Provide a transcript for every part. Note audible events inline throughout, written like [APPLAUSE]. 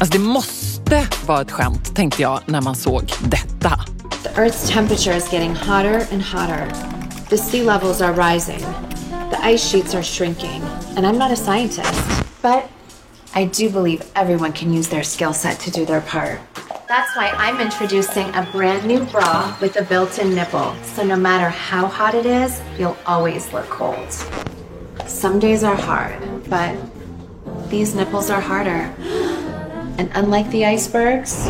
Alltså det måste vara ett skämt, tänkte jag när man såg detta. The Earth's temperature is getting hotter and hotter. The sea levels are rising. The ice sheets are shrinking. And I'm not a scientist, but I do believe everyone can use their skill set to do their part. That's why I'm introducing a brand new bra with a built in nipple. So no matter how hot it is, you'll always look cold. Some days are hard, but these nipples are harder. And unlike the icebergs,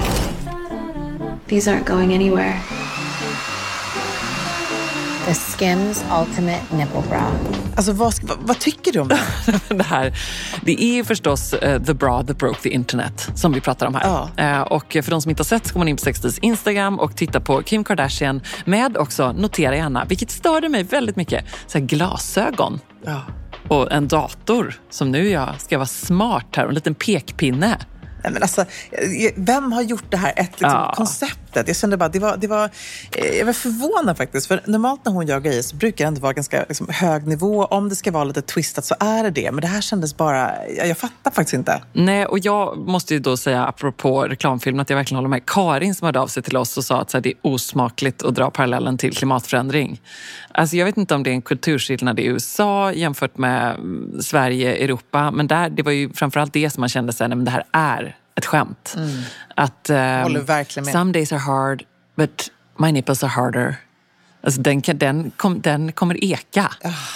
these aren't going anywhere. The Skims Ultimate Nipple Bra. Alltså vad, vad, vad tycker du om det? [LAUGHS] det här. Det är ju förstås uh, The Bra That Broke the Internet som vi pratar om här. Ja. Uh, och för de som inte har sett så går man in på Sextys Instagram och tittar på Kim Kardashian med också, notera gärna, vilket störde mig väldigt mycket, så här glasögon. Ja. Och en dator som nu jag ska vara smart här och en liten pekpinne. Nej, men alltså, eh, vem har gjort det här ett liksom, Ja. konceptet? Jag kände bara, det var, det var, eh, jag var förvånad faktiskt. För normalt när hon gör grejer så brukar det ändå vara ganska liksom, hög nivå. Om det ska vara lite twistat så är det det. Men det här kändes bara, jag, jag fattar faktiskt inte. Nej, och jag måste ju då säga apropå reklamfilmen att jag verkligen håller med Karin som hörde av sig till oss och sa att så här, det är osmakligt att dra parallellen till klimatförändring. Alltså jag vet inte om det är en kulturskillnad i USA jämfört med mm, Sverige, Europa, men där, det var ju framförallt det som man kände sig, nej men det här är ett skämt. Att ehm, Håller verkligen med. some days are hard, but my nipples are harder. Alltså den, kan, den, kom, den kommer eka.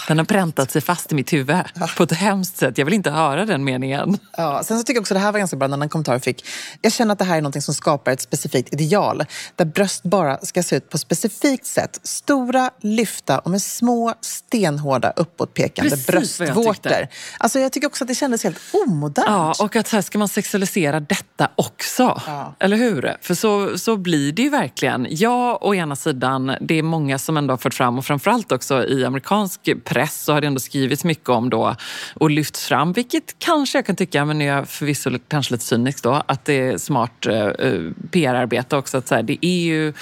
Den har präntat sig fast i mitt huvud på ett hemskt sätt. Jag vill inte höra den meningen. Ja, sen så tycker jag också det här var ganska bra en kommentar jag fick. Jag känner att det här är något som skapar ett specifikt ideal. Där bröst bara ska se ut på ett specifikt sätt. Stora, lyfta och med små, stenhårda uppåtpekande Precis jag bröstvårtor. Alltså jag tycker också att det kändes helt omodernt. Ja, och att så här ska man sexualisera detta också. Ja. Eller hur? För så, så blir det ju verkligen. Ja, å ena sidan, det är många som ändå har fört fram och framförallt också i amerikansk press så har det ändå skrivits mycket om då och lyfts fram, vilket kanske jag kan tycka, men är förvisso kanske lite cynisk då, att det är smart eh, eh, PR-arbete också. Att så här, det är ju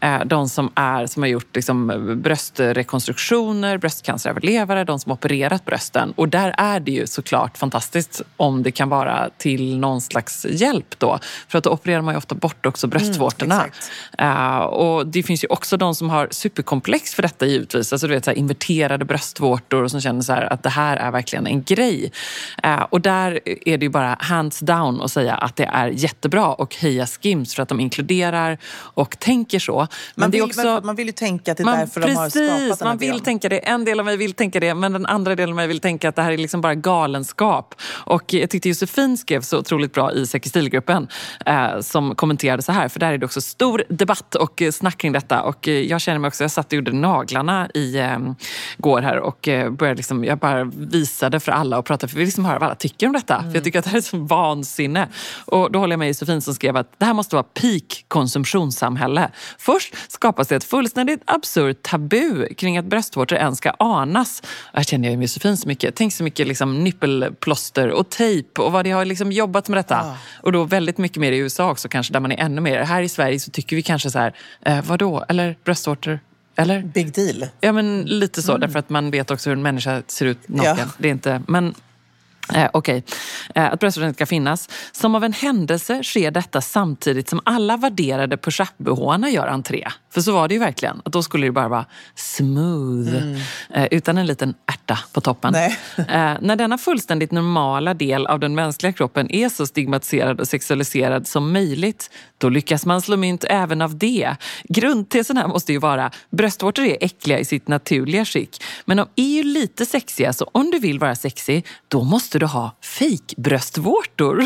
eh, de som, är, som har gjort liksom, bröstrekonstruktioner, bröstcanceröverlevare, de som har opererat brösten. Och där är det ju såklart fantastiskt om det kan vara till någon slags hjälp då. För att då opererar man ju ofta bort också bröstvårtorna. Mm. Eh, och det finns ju också de som har superkomplex för detta givetvis. Alltså du vet så här, inverterade bröstvårtor och som känner så här, att det här är verkligen en grej. Eh, och där är det ju bara hands down att säga att det är jättebra och heja Skims för att de inkluderar och tänker så. Men Man det är vill, också... man vill ju tänka att det är därför de har precis, skapat den här man vill grejen. tänka det. En del av mig vill tänka det, men den andra delen av mig vill tänka att det här är liksom bara galenskap. Och jag tyckte Josefin skrev så otroligt bra i Säker stilgruppen eh, som kommenterade så här, för där är det också stor debatt och eh, snack kring detta. Och eh, jag känner mig också, jag satt och gjorde naglarna i eh, går här och eh, började liksom, jag bara visade för alla och pratade, för vi vill liksom höra vad alla tycker om detta. För jag tycker att det här är så vansinne. Och då håller jag med Josefin som skrev att det här måste vara peak konsumtionssamhälle. Först skapas det ett fullständigt absurt tabu kring att bröstvårtor ens ska anas. Här känner jag ju Josefin så mycket. Tänk så mycket liksom nippelplåster och tejp och vad det har liksom jobbat med detta. Och då väldigt mycket mer i USA också kanske, där man är ännu mer. Här i Sverige så tycker vi kanske så här, eh, vadå? Eller bröstvårtor? Eller? Big deal. Ja, men lite så. Därför att man vet också hur en människa ser ut naken. Ja. Det är inte... Men, Eh, Okej, eh, att bröstvårtan ska finnas. Som av en händelse sker detta samtidigt som alla värderade push-up-bhna gör entré. För så var det ju verkligen. Att då skulle det bara vara smooth, eh, utan en liten ärta på toppen. Eh, när denna fullständigt normala del av den mänskliga kroppen är så stigmatiserad och sexualiserad som möjligt, då lyckas man slå mynt även av det. Grundtesen här måste ju vara, bröstvårtor är äckliga i sitt naturliga skick, men de är ju lite sexiga, så om du vill vara sexig, då måste måste du ha fejkbröstvårtor.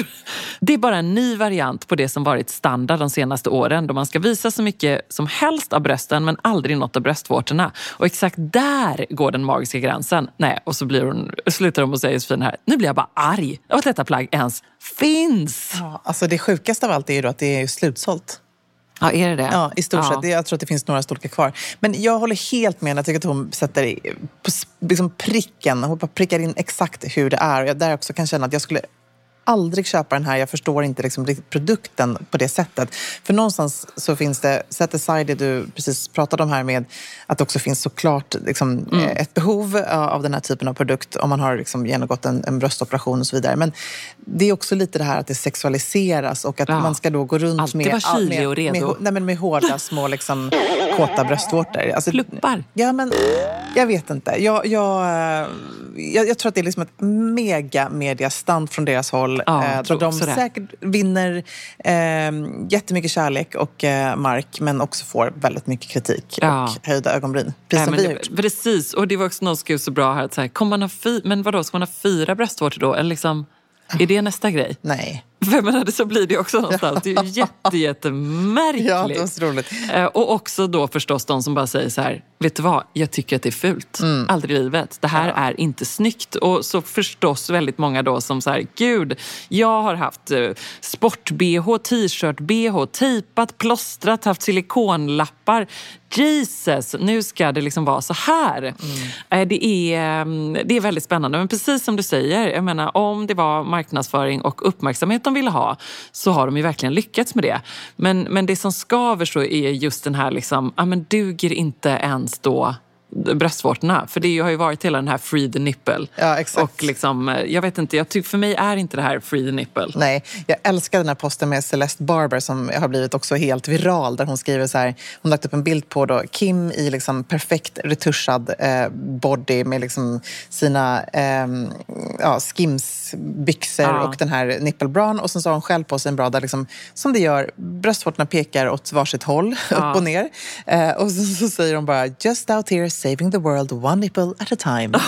Det är bara en ny variant på det som varit standard de senaste åren då man ska visa så mycket som helst av brösten men aldrig något av bröstvårtorna. Och exakt där går den magiska gränsen. Nej, och så blir hon, slutar hon och säger Josefin här, nu blir jag bara arg av att detta plagg ens finns. Ja, alltså det sjukaste av allt är ju då att det är slutsålt. Ja, är det det? Ja, i stort Ja. sett. Jag tror att det finns några storlekar kvar. Men jag håller helt med. Jag tycker att hon sätter på liksom pricken. Hon prickar in exakt hur det är. Och jag där också kan känna att jag skulle aldrig köpa den här. Jag förstår inte liksom produkten på det sättet. För någonstans så finns det, set aside det du precis pratade om här med att det också finns såklart liksom, Mm. eh, ett behov eh, av den här typen av produkt om man har liksom genomgått en, en bröstoperation och så vidare. Men det är också lite det här att det sexualiseras och att Ja. man ska då gå runt Alltid med, kylig med, och redo. med, nej, men med hårda [LAUGHS] små liksom, kåta bröstvårtor. Alltså, Pluppar. Ja, men jag vet inte. Jag, jag, eh, jag, jag tror att det är liksom ett mega mediastunt från deras håll. Ja, eh, där de säkert vinner eh, jättemycket kärlek och eh, mark men också får väldigt mycket kritik Ja. och höjda ögonbryn. Precis Nej, som vi gjort. precis, och det var också någon som skrev så bra här. Att så här kommer man ha fy, men vadå, ska man ha fyra bröstvårtor då? Eller liksom, är det nästa grej? Nej. För menar, så blir det också någonstans. Det är ju jätte, jättemärkligt. Ja, det var så roligt. Eh, Och också då förstås de som bara säger så här, vet du vad, jag tycker att det är fult. Mm. Aldrig i livet. Det här är inte snyggt. Och så förstås väldigt många då som så här, gud, jag har haft eh, sport-bh, t-shirt-bh, tejpat, plåstrat, haft silikonlappar. Jesus, nu ska det liksom vara så här. Mm. Eh, Det, är, mm, det är väldigt spännande. Men precis som du säger, jag menar, om det var marknadsföring och uppmärksamhet de ville ha så har de ju verkligen lyckats med det. Men, men det som skaver så är just den här, liksom, ja, men duger inte ens då bröstvårtorna. För det har ju varit hela den här free the nipple. Ja, exakt. Och liksom, eh, jag vet inte, jag tycker för mig är inte det här free the nipple. Nej, jag älskar den här posten med Celeste Barber som har blivit också helt viral. Där hon skriver så här, hon lagt upp en bild på då Kim i liksom perfekt retuschad eh, body med liksom sina eh, ja, skimsbyxor Ja. och den här nippelbran. Och sen så har hon själv på sig en bra där liksom, som det gör, bröstvårtorna pekar åt varsitt håll, [LAUGHS] Ja. upp och ner. Eh, och så, så säger hon bara, just out here saving the world one nipple at a time. [LAUGHS]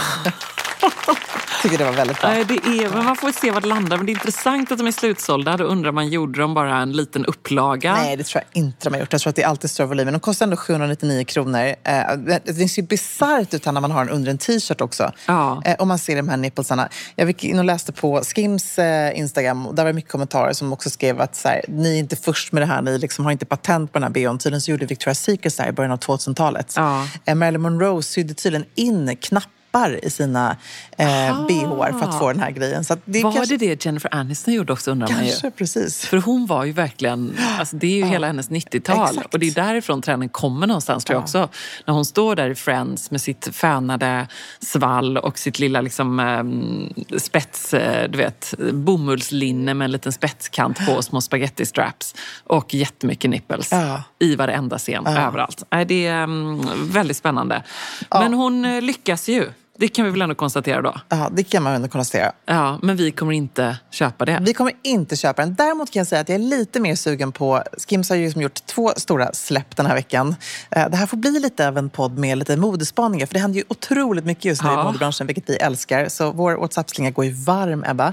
[LAUGHS] Tycker det var väldigt bra. Nej, det är, men man får se var det landar. Men det är intressant att de är slutsålda. Då undrar man, gjorde de bara en liten upplaga? Nej, det tror jag inte de har gjort. Jag tror att det är alltid större volym. Men de kostar ändå 799 kronor. Eh, det ser bisarrt ut när man har den under en t-shirt också. Ja. Eh, och man ser de här nipplesarna. Jag gick in och läste på Skims eh, Instagram och där var det mycket kommentarer som också skrev att så här, ni är inte först med det här, ni liksom har inte patent på den här bhn. Tydligen så gjorde Victoria's Secret så här i början av 2000-talet. Ja. Eh, Marilyn Monroe sydde tydligen in knappar i sina eh, bh för att få den här grejen. Så det Var kanske, det det Jennifer Aniston gjorde också undrar man ju. Kanske, precis. För hon var ju verkligen, [GASPS] alltså det är ju hela hennes 90-tal. exakt. Och det är därifrån trenden kommer någonstans tror jag också. När hon står där i Friends med sitt fönade svall och sitt lilla liksom, eh, spets, du vet, bomullslinne med en liten spetskant på små spaghetti straps och jättemycket nipples Ja. i varenda scen, överallt. Nej, Det är mm, väldigt spännande. Men hon eh, lyckas ju. Det kan vi väl ändå konstatera då. Ja, det kan man ändå konstatera. Ja, men vi kommer inte köpa det. Vi kommer inte köpa den. Däremot kan jag säga att jag är lite mer sugen på... Skims har ju liksom gjort två stora släpp den här veckan. Eh, Det här får bli lite av en podd med lite modespaningar. För det händer ju otroligt mycket just nu Ja. i modebranschen, vilket vi älskar. Så vår WhatsApp-slinga går ju varm, Ebba.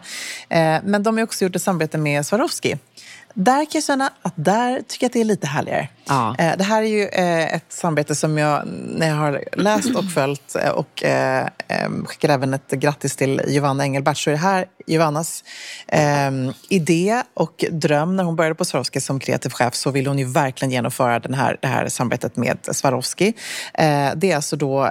Eh, Men de har också gjort ett samarbete med Swarovski. Där kan jag känna att där tycker jag att det är lite härligare. Ja. Eh, Det här är ju eh, ett samarbete som jag, när jag har läst och följt eh, och skickar även ett grattis till Giovanna Engelbert, så är det här Giovannas idé och dröm. När hon började på Swarovski som kreativ chef så ville hon ju verkligen genomföra den här, det här samarbetet med Swarovski. Det är alltså då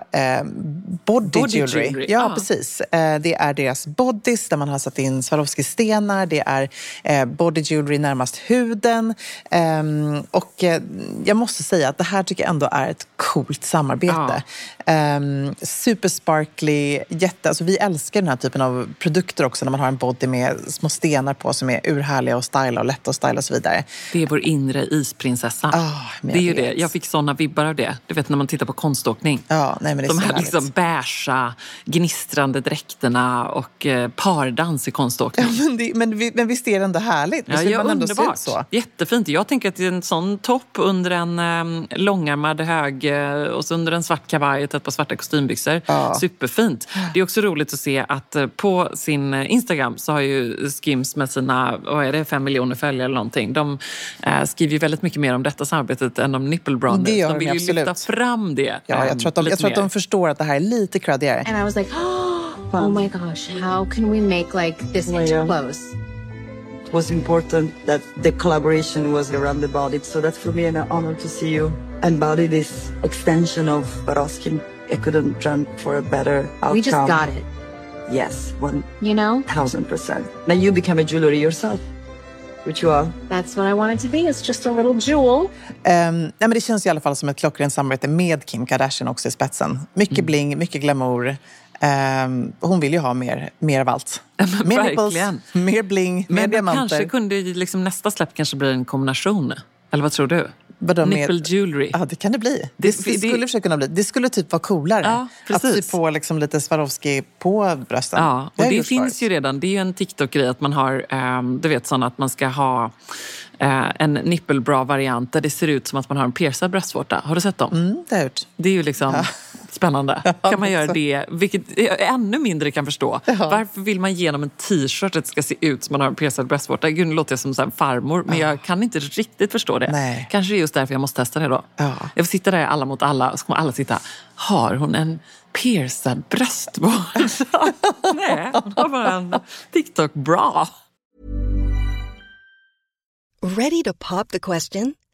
body, Body jewelry. jewelry, Ja, ah. precis. Det är deras bodies där man har satt in Swarovski-stenar. Det är body jewelry närmast huden. Ehm, Och eh, jag måste säga att det här tycker jag ändå är ett coolt samarbete. Ehm, super sparkly, jätte... Alltså vi älskar den här typen av produkter också när man har en body med små stenar på som är urhärliga att styla och lätta att styla och så vidare. Det är vår inre isprinsessa. Men det är ju jag det. Jag fick såna vibbar av det. Du vet när man tittar på konståkning. Ja, nej, men det är De så här härligt. liksom beiga, gnistrande dräkterna och eh, pardans i konståkning. Men, det, men, vi, men visst är det ändå härligt? Ja, ja, ändå se underbart. så? Jättefint. Jag tänker att det är en sån topp under en eh, långärmad hög eh, eh, och så under en svart kavaj och ett par svarta kostymbyxor. Ja. Superfint. Det är också roligt att se att eh, på sin Instagram så har ju Skims med sina, vad är det, fem miljoner följare eller någonting. De eh, skriver ju väldigt mycket mer om detta samarbetet än om Nipple. Det gör de vill ju absolut. lyfta fram det. Ja, eh, jag tror att de, jag tror att de förstår att det här är lite creddigare. And I was like, [GASPS] oh my gosh, how can we make like this Oh close? It was important that the collaboration was around the body. So that's for me an honor to see you embody this extension of Baroskin. I couldn't dream for a better outcome. We just got it, Yes, one you know? thousand percent. Now you become a jewelry yourself, which you are. That's what I wanted to be. It's just a little jewel. Ehm, nej, men det känns i alla fall som ett klockrent samarbete med Kim Kardashian också i spetsen. Mycket Mm. bling, mycket glamour. Ehm, hon vill ju ha mer, mer av allt. [LAUGHS] mer verkligen. nipples, mer bling, mer Men det diamanter. kanske kunde liksom nästa släpp kanske blir en kombination. Eller vad tror du? Vadå, mer- Nipple jewelry. Ja, det kan det bli. Det, Det- det, det- skulle försöka kunna bli. Det skulle typ vara coolare. Ja, att sy precis. på liksom lite Swarovski på brösten. Ja, och det gjort finns ju redan. Det är ju en TikTok-grej att man har, ehm, du vet sådana att man ska ha eh, en nippelbra-variant där det ser ut som att man har en piercad bröstvårta. Har du sett dem? Mm, det har jag gjort. Det är ju liksom spännande. kan man göra det, vilket jag ännu mindre kan förstå. Varför vill man genom en t-shirt att det ska se ut som man har en piercad bröstvårta? Gud, nu låter jag som så här en farmor, men jag kan inte riktigt förstå det. Nej. Kanske det är just därför jag måste testa det då. Ja. Jag får sitta där alla mot alla och så kommer alla sitta, har hon en piercad [LAUGHS] bröstvårta? Nej, hon har bara en TikTok-bra. Ready to pop the question?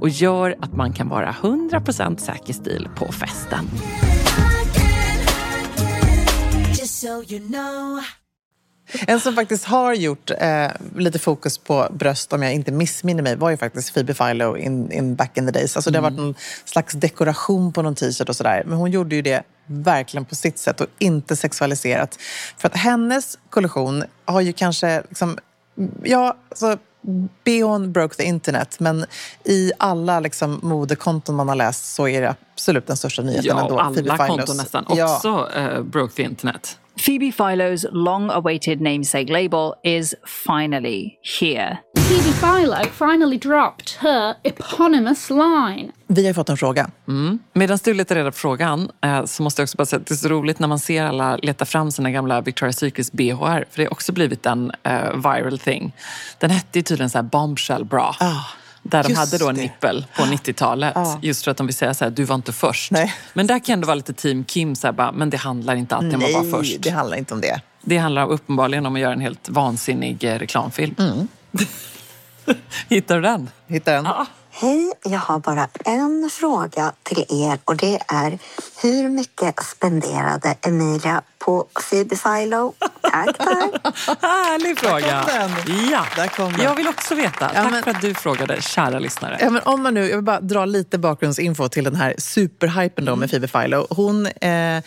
och gör att man kan vara 100% säker stil på festen. En som faktiskt har gjort eh, lite fokus på bröst, om jag inte missminner mig, var ju faktiskt Phoebe Philo in, in back in the days. Alltså det har varit någon slags dekoration på någon t-shirt och sådär. Men hon gjorde ju det verkligen på sitt sätt och inte sexualiserat. För att hennes kollektion har ju kanske liksom, ja, alltså Beyond broke the internet, men i alla liksom, modekonton man har läst så är det absolut den största nyheten Ja, ändå. alla konton nästan Ja. också eh, broke the internet. Phoebe Philo's long awaited namesake label is finally here. Phoebe Philo finally dropped her eponymous line. Vi har fått en fråga. Mm. Medan du letar reda på frågan eh, så måste jag också bara säga att det är så roligt när man ser alla leta fram sina gamla Victoria's Secrets BHR. För det har också blivit en eh, viral thing. Den hette ju tydligen så här bombshell bra. Ah, där de just hade då en det. nippel på [GASPS] 90-talet. Ja. Just för att de vill säga så här, du var inte först. Nej. Men där kan ändå vara lite team Kim, så här, bara, men det handlar inte alltid om att vara först. det handlar inte om det. Det handlar uppenbarligen om att göra en helt vansinnig eh, reklamfilm. Mm. [LAUGHS] Hittar du den? Hittar den? Hej, jag har bara en fråga till er och det är hur mycket spenderade Emilia på Phoebe Philo? Tack, tack. [LAUGHS] Härlig fråga! Där kom den. Ja, Där kom den. jag vill också veta. Tack men- för att du frågade, kära lyssnare. Ja, men om man nu, jag vill bara dra lite bakgrundsinfo till den här superhypen då med Phoebe Philo. Hon eh,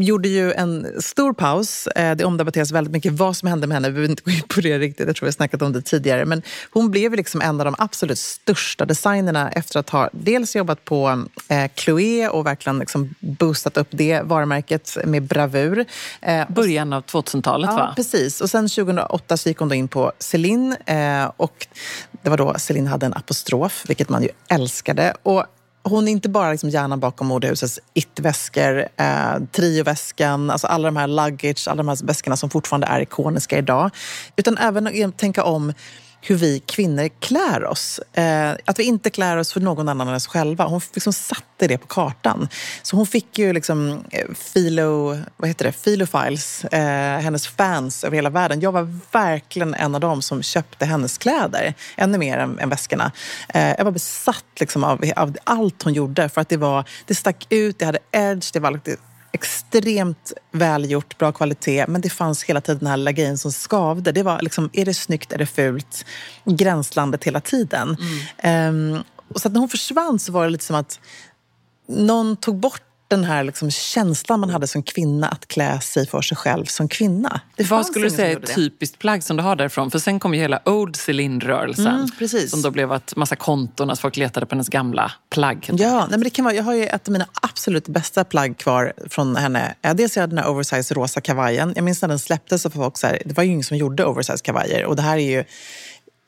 gjorde ju en stor paus. Eh, det omdebatteras väldigt mycket vad som hände med henne. Vi behöver inte gå in på det riktigt. Jag tror vi har snackat om det tidigare. Men hon blev liksom en av de absolut största designerna efter att ha dels jobbat på eh, Chloé och verkligen liksom boostat upp det varumärket med bravur. Eh, Början av 2000-talet Ja, va? precis. Och sen 2008 så gick hon då in på Celine eh, och det var då Celine hade en apostrof, vilket man ju älskade. Och hon är inte bara liksom hjärnan bakom modehusets it-väskor, eh, trioväskan, alltså alla de här luggage, alla de här väskorna som fortfarande är ikoniska idag. Utan även att tänka om hur vi kvinnor klär oss. Eh, att vi inte klär oss för någon annan än oss själva. Hon liksom satte det på kartan. Så hon fick ju liksom eh, filo, vad heter det? Filofiles, eh, hennes fans över hela världen. Jag var verkligen en av dem som köpte hennes kläder, ännu mer än, än väskorna. Eh, jag var besatt liksom av, av allt hon gjorde för att det, var, det stack ut, det hade edge, det var lite extremt välgjort, bra kvalitet. Men det fanns hela tiden den här lilla grejen som skavde. Det var liksom, är det snyggt, är det fult? Gränslandet hela tiden. Ehm, och så att när hon försvann så var det lite som att någon tog bort den här liksom känslan man hade som kvinna att klä sig för sig själv som kvinna. Det Vad skulle du säga är ett typiskt plagg som du har därifrån? För sen kom ju hela Old Celine-rörelsen. Mm, precis. Som då blev ett massa konton, att folk letade på hennes gamla plagg. Ja, nej men det kan vara, jag har ju ett av mina absolut bästa plagg kvar från henne. Dels jag hade den här oversize rosa kavajen. Jag minns när den släpptes så folk så här, det var ju ingen som gjorde oversize kavajer. Och det här är ju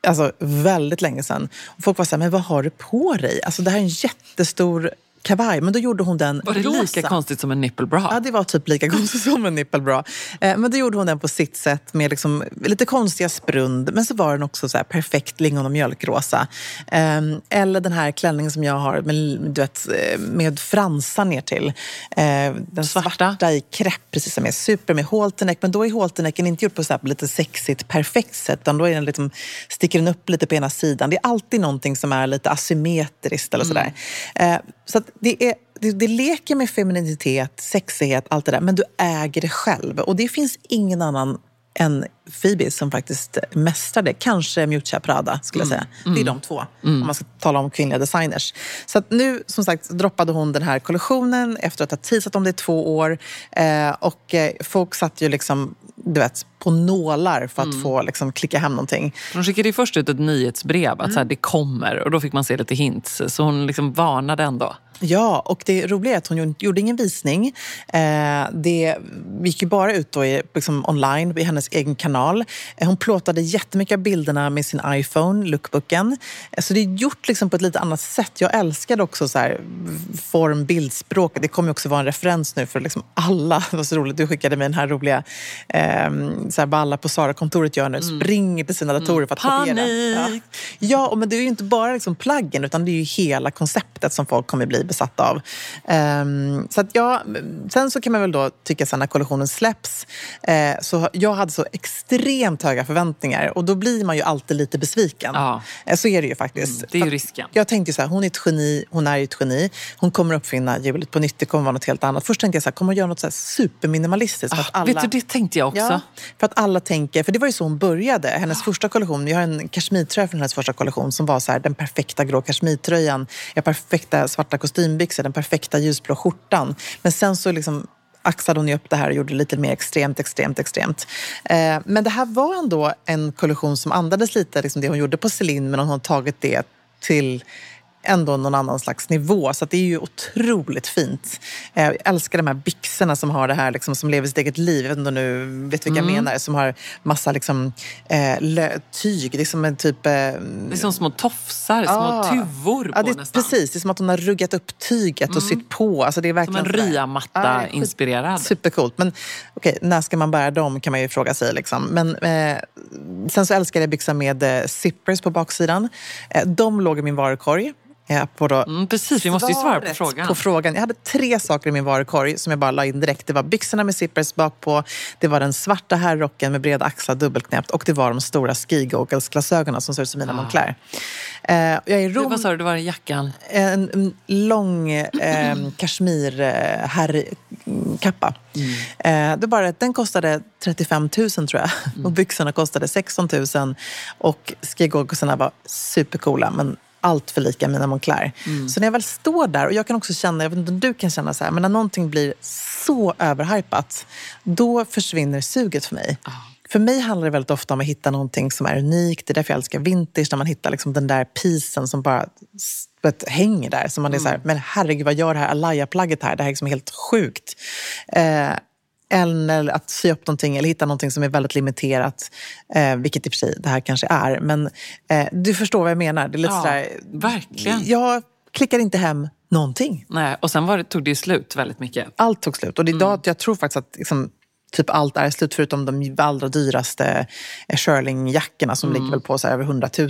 alltså, väldigt länge sedan. Och folk var så här, men vad har du på dig? Alltså det här är en jättestor kavaj. Men då gjorde hon den Var det rosa. lika konstigt som en nipplebra? Ja, det var typ lika [LAUGHS] konstigt som en nippelbra. Eh, men då gjorde hon den på sitt sätt med liksom lite konstiga sprund. Men så var den också så perfekt lingon och mjölkrosa. Eh, eller den här klänningen som jag har med, du vet, eh, med fransar ner till. Eh, den svarta. i krepp, precis som är super med halterneck. Men då är halternecken inte gjord på så lite sexigt, perfekt sätt. Utan då är den liksom, sticker den upp lite på ena sidan. Det är alltid någonting som är lite asymmetriskt eller sådär. Eh, så att det är det, det leker med femininitet, sexighet, allt det där. Men du äger det själv. Och det finns ingen annan än Phoebe som faktiskt mästrar det. Kanske Miuccia Prada skulle jag säga. Det är de två, om man ska tala om kvinnliga designers. Så nu, som sagt, droppade hon den här kollektionen efter att ha teasat om det i två år. Eh, och eh, folk satt ju liksom, du vet, på nålar för att få liksom, klicka hem någonting. De skickade först ut ett nyhetsbrev att så här, det kommer och då fick man se lite hints. Så hon liksom varnade ändå. Ja, och det roliga är att hon gjorde- ingen visning. Eh, det gick ju bara ut då i, liksom online i hennes egen kanal. Eh, hon plåtade jättemycket av bilderna med sin iPhone, lookbooken. Eh, så det är gjort liksom på ett lite annat sätt. Jag älskade också så här, form, bildspråk. Det kommer också vara en referens nu för liksom alla. [LAUGHS] Det var så roligt, du skickade mig den här roliga, eh, så här, vad alla på Sara-kontoret gör nu. Springer till sina datorer för att kopiera. Panik! Ja. Ja, och men det är ju inte bara liksom plaggen utan det är ju hela konceptet som folk kommer bli besatta av. Ehm, så ja, sen så kan man väl då tycka sen när kollektionen släpps, eh, så jag hade så extremt höga förväntningar och då blir man ju alltid lite besviken. Ja. Eh, Så är det ju faktiskt. Mm, det är ju risken. Jag tänkte så här, hon är ett geni, hon är ju ett geni. Hon kommer uppfinna hjulet på nytt, det kommer vara något helt annat. Först tänkte jag så här, kommer hon göra något så här superminimalistiskt? Ah, Vet du, det tänkte jag också. Ja, för att alla tänker, för det var ju så hon började. Hennes första kollektion, jag har en kashmirtröja från hennes första kollektion som var så här, den perfekta grå kashmirtröjan, perfekta svarta kostymbyxor, den perfekta ljusblå skjortan. Men sen så liksom axade hon ju upp det här och gjorde det lite mer extremt, extremt, extremt. Eh, men det här var ändå en kollektion som andades lite liksom det hon gjorde på Celine, men hon har tagit det till ändå någon annan slags nivå. Så det är ju otroligt fint. Eh, Jag älskar de här byxorna som har det här, liksom, som lever sitt eget liv. Jag vet inte om du vet vilka jag menar. Som har massa liksom, eh, tyg. Det är som en typ... Eh, Det är som små tofsar, små tuvor på ja, det, nästan. Precis, det är som att hon har ruggat upp tyget och sytt på. Alltså, det är Som verkligen en sådär- Ja, ryamatta-inspirerad. Supercoolt. Men okej, när ska man bära dem kan man ju fråga sig. Liksom. Men eh, sen så älskar jag byxor med eh, zippers på baksidan. Eh, de låg i min varukorg. Eh, på då Mm, precis, vi måste ju svara på frågan. på frågan. Jag hade tre saker i min varukorg som jag bara la in direkt. Det var byxorna med zippers bak på, det var den svarta herrrocken med breda axlar dubbelknäppt och det var de stora ski goggles glasögonen som ser ut som mina Moncler. Eh, jag är i Du, Rom vad sa du, det var jackan? en, en lång eh, [CLEARS THROAT] kashmir eh, herrkappa. Eh, det bara den kostade 35 000 tror jag. Och byxorna kostade 16 000. Och skigogosarna var supercoola men allt för lika mina Moncler. Så när jag väl står där, och jag kan också känna, jag vet inte om du kan känna så här, men när någonting blir så överhypat, då försvinner suget för mig. För mig handlar det väldigt ofta om att hitta någonting som är unikt. Det är därför jag älskar vintage, när man hittar liksom den där pisen som bara vet, hänger där. Så man är så här, men herregud vad gör det här Alaya-plagget här? Det här är liksom helt sjukt. Eh, eller att sy upp någonting eller hitta någonting som är väldigt limiterat. Eh, vilket i och för sig det här kanske är. Men eh, du förstår vad jag menar. Det är lite Ja, sådär, verkligen. Jag klickar inte hem någonting. Nej, och sen var det, tog det ju slut väldigt mycket. Allt tog slut. Och det är idag, jag tror faktiskt att liksom, typ allt är slut förutom de allra dyraste eh, Shirling-jackorna som ligger väl på så över 100 000.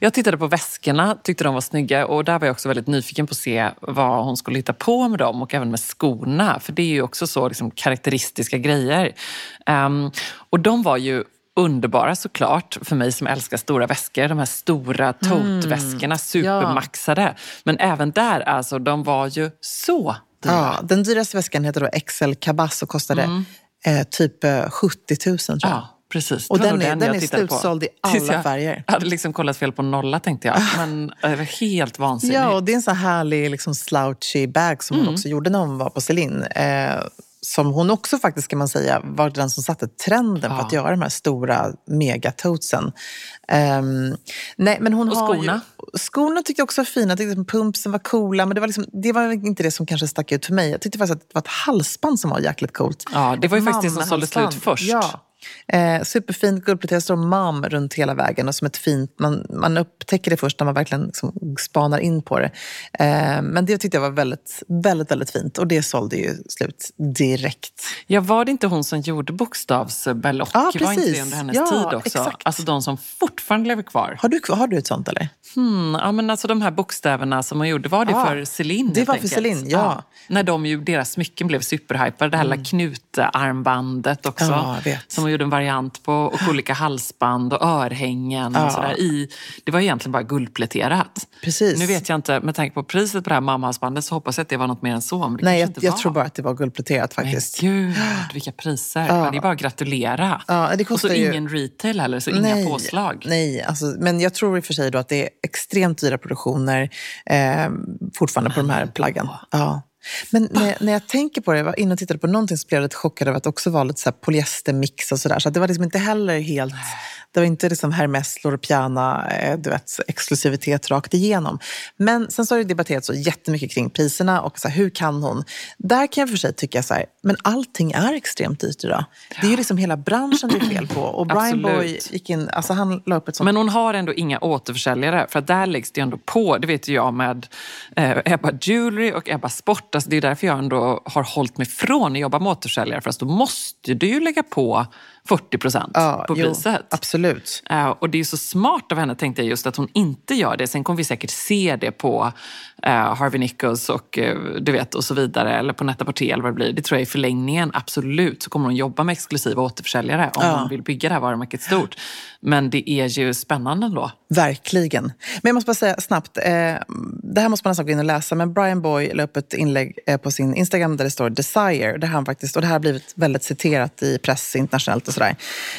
Jag tittade på väskorna, tyckte de var snygga och där var jag också väldigt nyfiken på att se vad hon skulle hitta på med dem och även med skorna. För det är ju också så liksom, karaktäristiska grejer. Ehm, och de var ju underbara såklart för mig som älskar stora väskor. De här stora tote-väskorna, supermaxade. Men även där, alltså, de var ju så dyra. Ja, den dyraste väskan heter då XL Cabas och kostade eh, typ eh, 70 000 tror jag. Ja, precis. Och den är- den jag är på. slutsåld i Tills alla jag färger. [LAUGHS] hade liksom kollat fel på nolla tänkte jag. Men det var helt vansinnigt. Ja, och det är en sån här härlig liksom, slouchy bag som Mm. hon också gjorde när hon var på Celine. Eh, som hon också faktiskt kan man säga var den som satte trenden för Ja. att göra de här stora megatotesen. Ehm, nej, men hon Och har skorna? Ju, skorna tyckte jag också var fina. Jag tyckte att pumpsen var coola. Men det var, liksom, det var inte det som kanske stack ut för mig. Jag tyckte faktiskt att det var ett halsband som var jäkligt coolt. Ja, det var ju Ett faktiskt det som sålde slut först. Ja. Eh, superfint guldpläterat, står mam runt hela vägen. Och som ett fint, man, man upptäcker det först när man verkligen liksom spanar in på det. Eh, men det tyckte jag var väldigt, väldigt, väldigt fint. Och det sålde ju slut direkt. Ja, var det inte hon som gjorde bokstavsberlocki? Ja, var inte det precis. under hennes Ja, tid också? exakt. Alltså de som fortfarande lever kvar. Har du, har du ett sånt eller? Hmm, ja, men alltså de här bokstäverna som hon gjorde, var det Ja, för Celine? det var för? Celine, ja. När de ju, deras smycken blev superhypade. Det här lilla knutarmbandet också. Ja. Som hon gjorde en variant på. Och olika halsband och örhängen. Ja. Och sådär. I, det var egentligen bara guldpläterat. Precis. Nu vet jag inte, med tanke på priset på det här mammahalsbandet så hoppas jag att det var något mer än så. Nej, jag, jag tror bara att det var guldpläterat faktiskt. Men gud, vilka priser. Men det är bara att gratulera. Ja, det och så kostar ju- ingen retail heller, så inga påslag. Nej, alltså, men jag tror i och för sig då att det är extremt dyra produktioner eh, fortfarande på de här plaggen. Ja. Men när, när jag tänker på det, jag var inne och tittade på någonting så blev jag lite chockad över att det också var lite så polyestermix och sådär. Så att det var liksom inte heller helt, det var inte liksom Hermes, Loro Piana, eh, du vet, exklusivitet rakt igenom. Men sen så har det debatterats så jättemycket kring priserna och så här, hur kan hon? Där kan jag för sig tycka så här, men allting är extremt dyrt idag. Det är ju liksom hela branschen det är fel på. Och Brian Boy Absolut. gick in, alltså han la upp ett sånt Men hon har ändå inga återförsäljare. För att där läggs det ändå på, det vet ju jag med eh, Ebba Jewelry och Ebba Sport. Alltså det är därför jag ändå har hållit mig från att jobba med återförsäljare. För att då måste du ju lägga på 40 procent Ja, på jo, priset absolut. Eh, och det är ju så smart av henne tänkte jag just att hon inte gör det. Sen kommer vi säkert se det på eh, Harvey Nichols och, eh, du vet, och så vidare. Eller på Net-a-Porter eller vad det blir. Det tror jag i förlängningen absolut så kommer hon jobba med exklusiva återförsäljare om Ja. hon vill bygga det här varumärket stort. Men det är ju spännande ändå. Verkligen. Men jag måste bara säga snabbt, eh, det här måste man nästan gå in och läsa, men Brian Boy la upp ett inlägg eh, på sin Instagram där det står Desire. Det, han faktiskt, och det här har blivit väldigt citerat i press internationellt och sådär.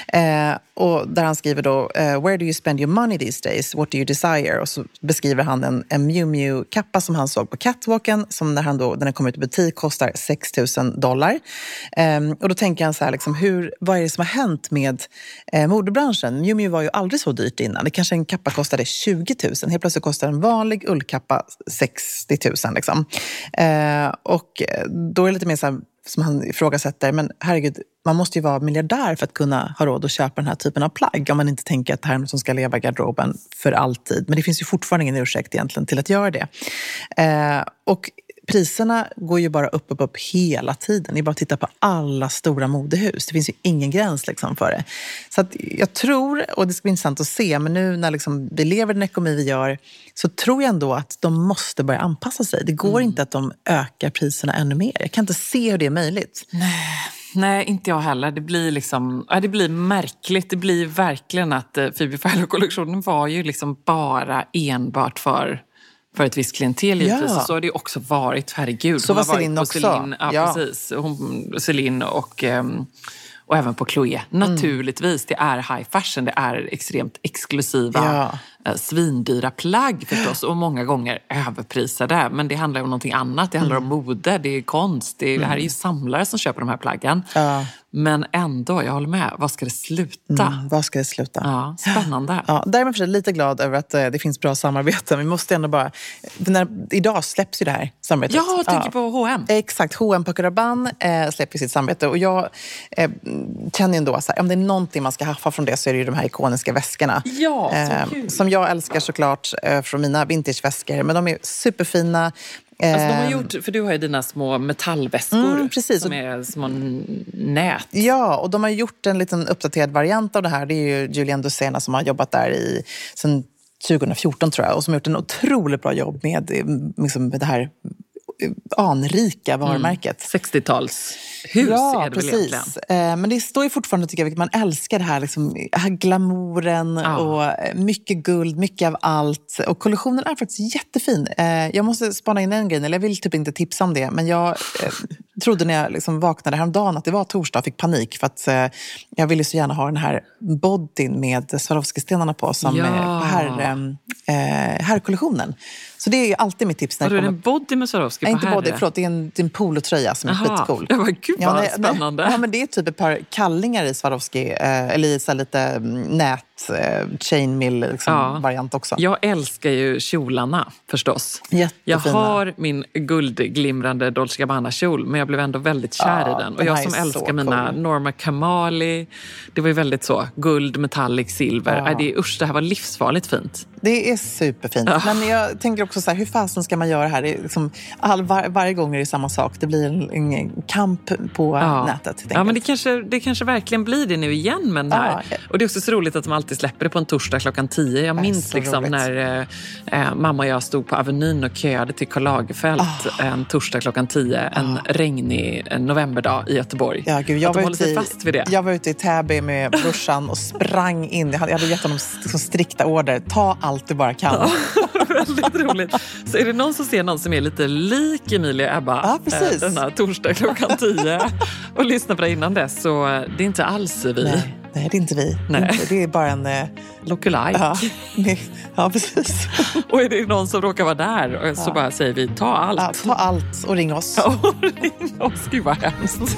Eh, och där han skriver då, eh, Where do you spend your money these days? What do you desire? Och så beskriver han en, en Miu Miu-kappa kappa som han såg på catwalken, som när han då, den kommer ut i butik, kostar 6 000 dollar. Um, och då tänker han så här, liksom, hur, vad är det som har hänt med eh, modebranschen? Miu Miu var ju aldrig så dyrt innan. Det kanske en kappa kostade 20 000. Helt plötsligt kostar en vanlig ullkappa 60 000. Liksom. Uh, och då är det lite mer så här, som han ifrågasätter, men herregud, man måste ju vara miljardär för att kunna ha råd att köpa den här typen av plagg. Om man inte tänker att det här är något som ska leva i garderoben för alltid. Men det finns ju fortfarande ingen ursäkt egentligen till att göra det. Eh, och priserna går ju bara upp, upp, upp hela tiden. Ni bara tittar på alla stora modehus. Det finns ju ingen gräns liksom för det. Så att jag tror, och det ska bli intressant att se, men nu när liksom vi lever den ekonomi vi gör så tror jag ändå att de måste börja anpassa sig. Det går mm. inte att de ökar priserna ännu mer. Jag kan inte se hur det är möjligt. Nej. Nej, inte jag heller. Det blir, liksom, ja, det blir märkligt. Det blir verkligen att eh, Phoebe Philo-kollektionen var ju liksom bara enbart för för ett visst klientel givetvis. Ja. Så har det också varit, herregud. Så var Céline också. Celine, ja, ja. Precis. Hon, Celine och, um, och även på Chloé. Mm. Naturligtvis, det är high fashion. Det är extremt exklusiva, ja. Eh, svindyra plagg förstås. Och många gånger överprisade. Men det handlar om någonting annat. Det handlar mm. om mode, det är konst. Det, är, mm. det här är ju samlare som köper de här plaggen. Ja. Men ändå, jag håller med. Vad ska det sluta? Mm, vad ska det sluta? Ja, spännande. Ja, därmed är jag lite glad över att eh, det finns bra samarbeten. Vi måste ändå bara... När, idag släpps ju det här samarbetet. Ja, jag tänker ja. på H&M. Exakt. H&M på Rabanne eh, släpper sitt samarbete. Och jag eh, känner ju ändå att om det är någonting man ska haffa från det så är det ju de här ikoniska väskorna. Ja, så eh, kul. Som jag älskar såklart eh, från mina vintageväskor. Men de är superfina. Alltså de har ehm. gjort, för du har ju dina små metallväskor mm, precis. som är små nät. Ja, och de har gjort en liten uppdaterad variant av det här. Det är ju Julian Dusena som har jobbat där i, sen 2014 tror jag och som har gjort en otroligt bra jobb med, liksom, med det här anrika varumärket. Mm. 60-tals hus ja, är det precis. väl egentligen? Eh, men det står ju fortfarande, tycker jag, man älskar det här, liksom, här glamouren ja. och eh, mycket guld, mycket av allt. Och kollektionen är faktiskt jättefin. Eh, jag måste spana in en grej, eller jag vill typ inte tipsa om det, men jag trodde när jag liksom vaknade häromdagen att det var torsdag och fick panik för att jag ville så gärna ha den här bodyn med Swarovski-stenarna på som ja. på här, herrkollektionen. Så det är alltid mitt tips. När Har du en body med Swarovski på Nej, inte body, förlåt. Det är en, det är en polotröja som är Aha. skitcool. Jag bara, gud vad ja, spännande. Ja, men det är typ ett par kallingar i Swarovski, eh, eller i så lite mm, nät eh, chainmill liksom, ja. variant också. Jag älskar ju kjolarna förstås. Jättefina. Jag har min guldglimrande Dolce Gabbana-kjol men jag blev ändå väldigt kär ja, i den. Och jag som älskar mina cool. Norma Kamali, det var ju väldigt så, guld, metallic, silver. Ja. Äh, det, usch, det här var livsfarligt fint. Det är superfint. Men jag tänker också så här, hur fasen ska man göra här? Det liksom, all, var, varje gång är det samma sak. Det blir en, en kamp på ja. nätet. Ja, men det kanske, det kanske verkligen blir det nu igen med den här. Och det är också så roligt att de alltid släpper det på en torsdag klockan tio. Jag minns liksom när eh, eh, mamma och jag stod på Avenyn och köade till Karl Lagerfeld oh. en torsdag klockan tio. En oh. regnig novemberdag i Göteborg. Ja, gud, jag, var ute i, fast vid det. jag var ute i Täby med brorsan och sprang in. Jag hade, jag hade gett honom liksom strikta order. Ta allt du bara kan. [LAUGHS] väldigt roligt. Så är det någon som ser någon som är lite lik Emilia Ebba ja, precis. Eh, denna torsdag klockan [LAUGHS] tio och lyssnar på det innan dess så eh, det är inte alls vi. Nej. Nej, det är inte vi. Nej. Det är bara en... Eh... Lookalike. Ja, ja, precis. [LAUGHS] och är det någon som råkar vara där så ja. bara säger vi ta allt. Ja, ta allt och ring oss. [LAUGHS] Och ring oss. Gud vad hemskt.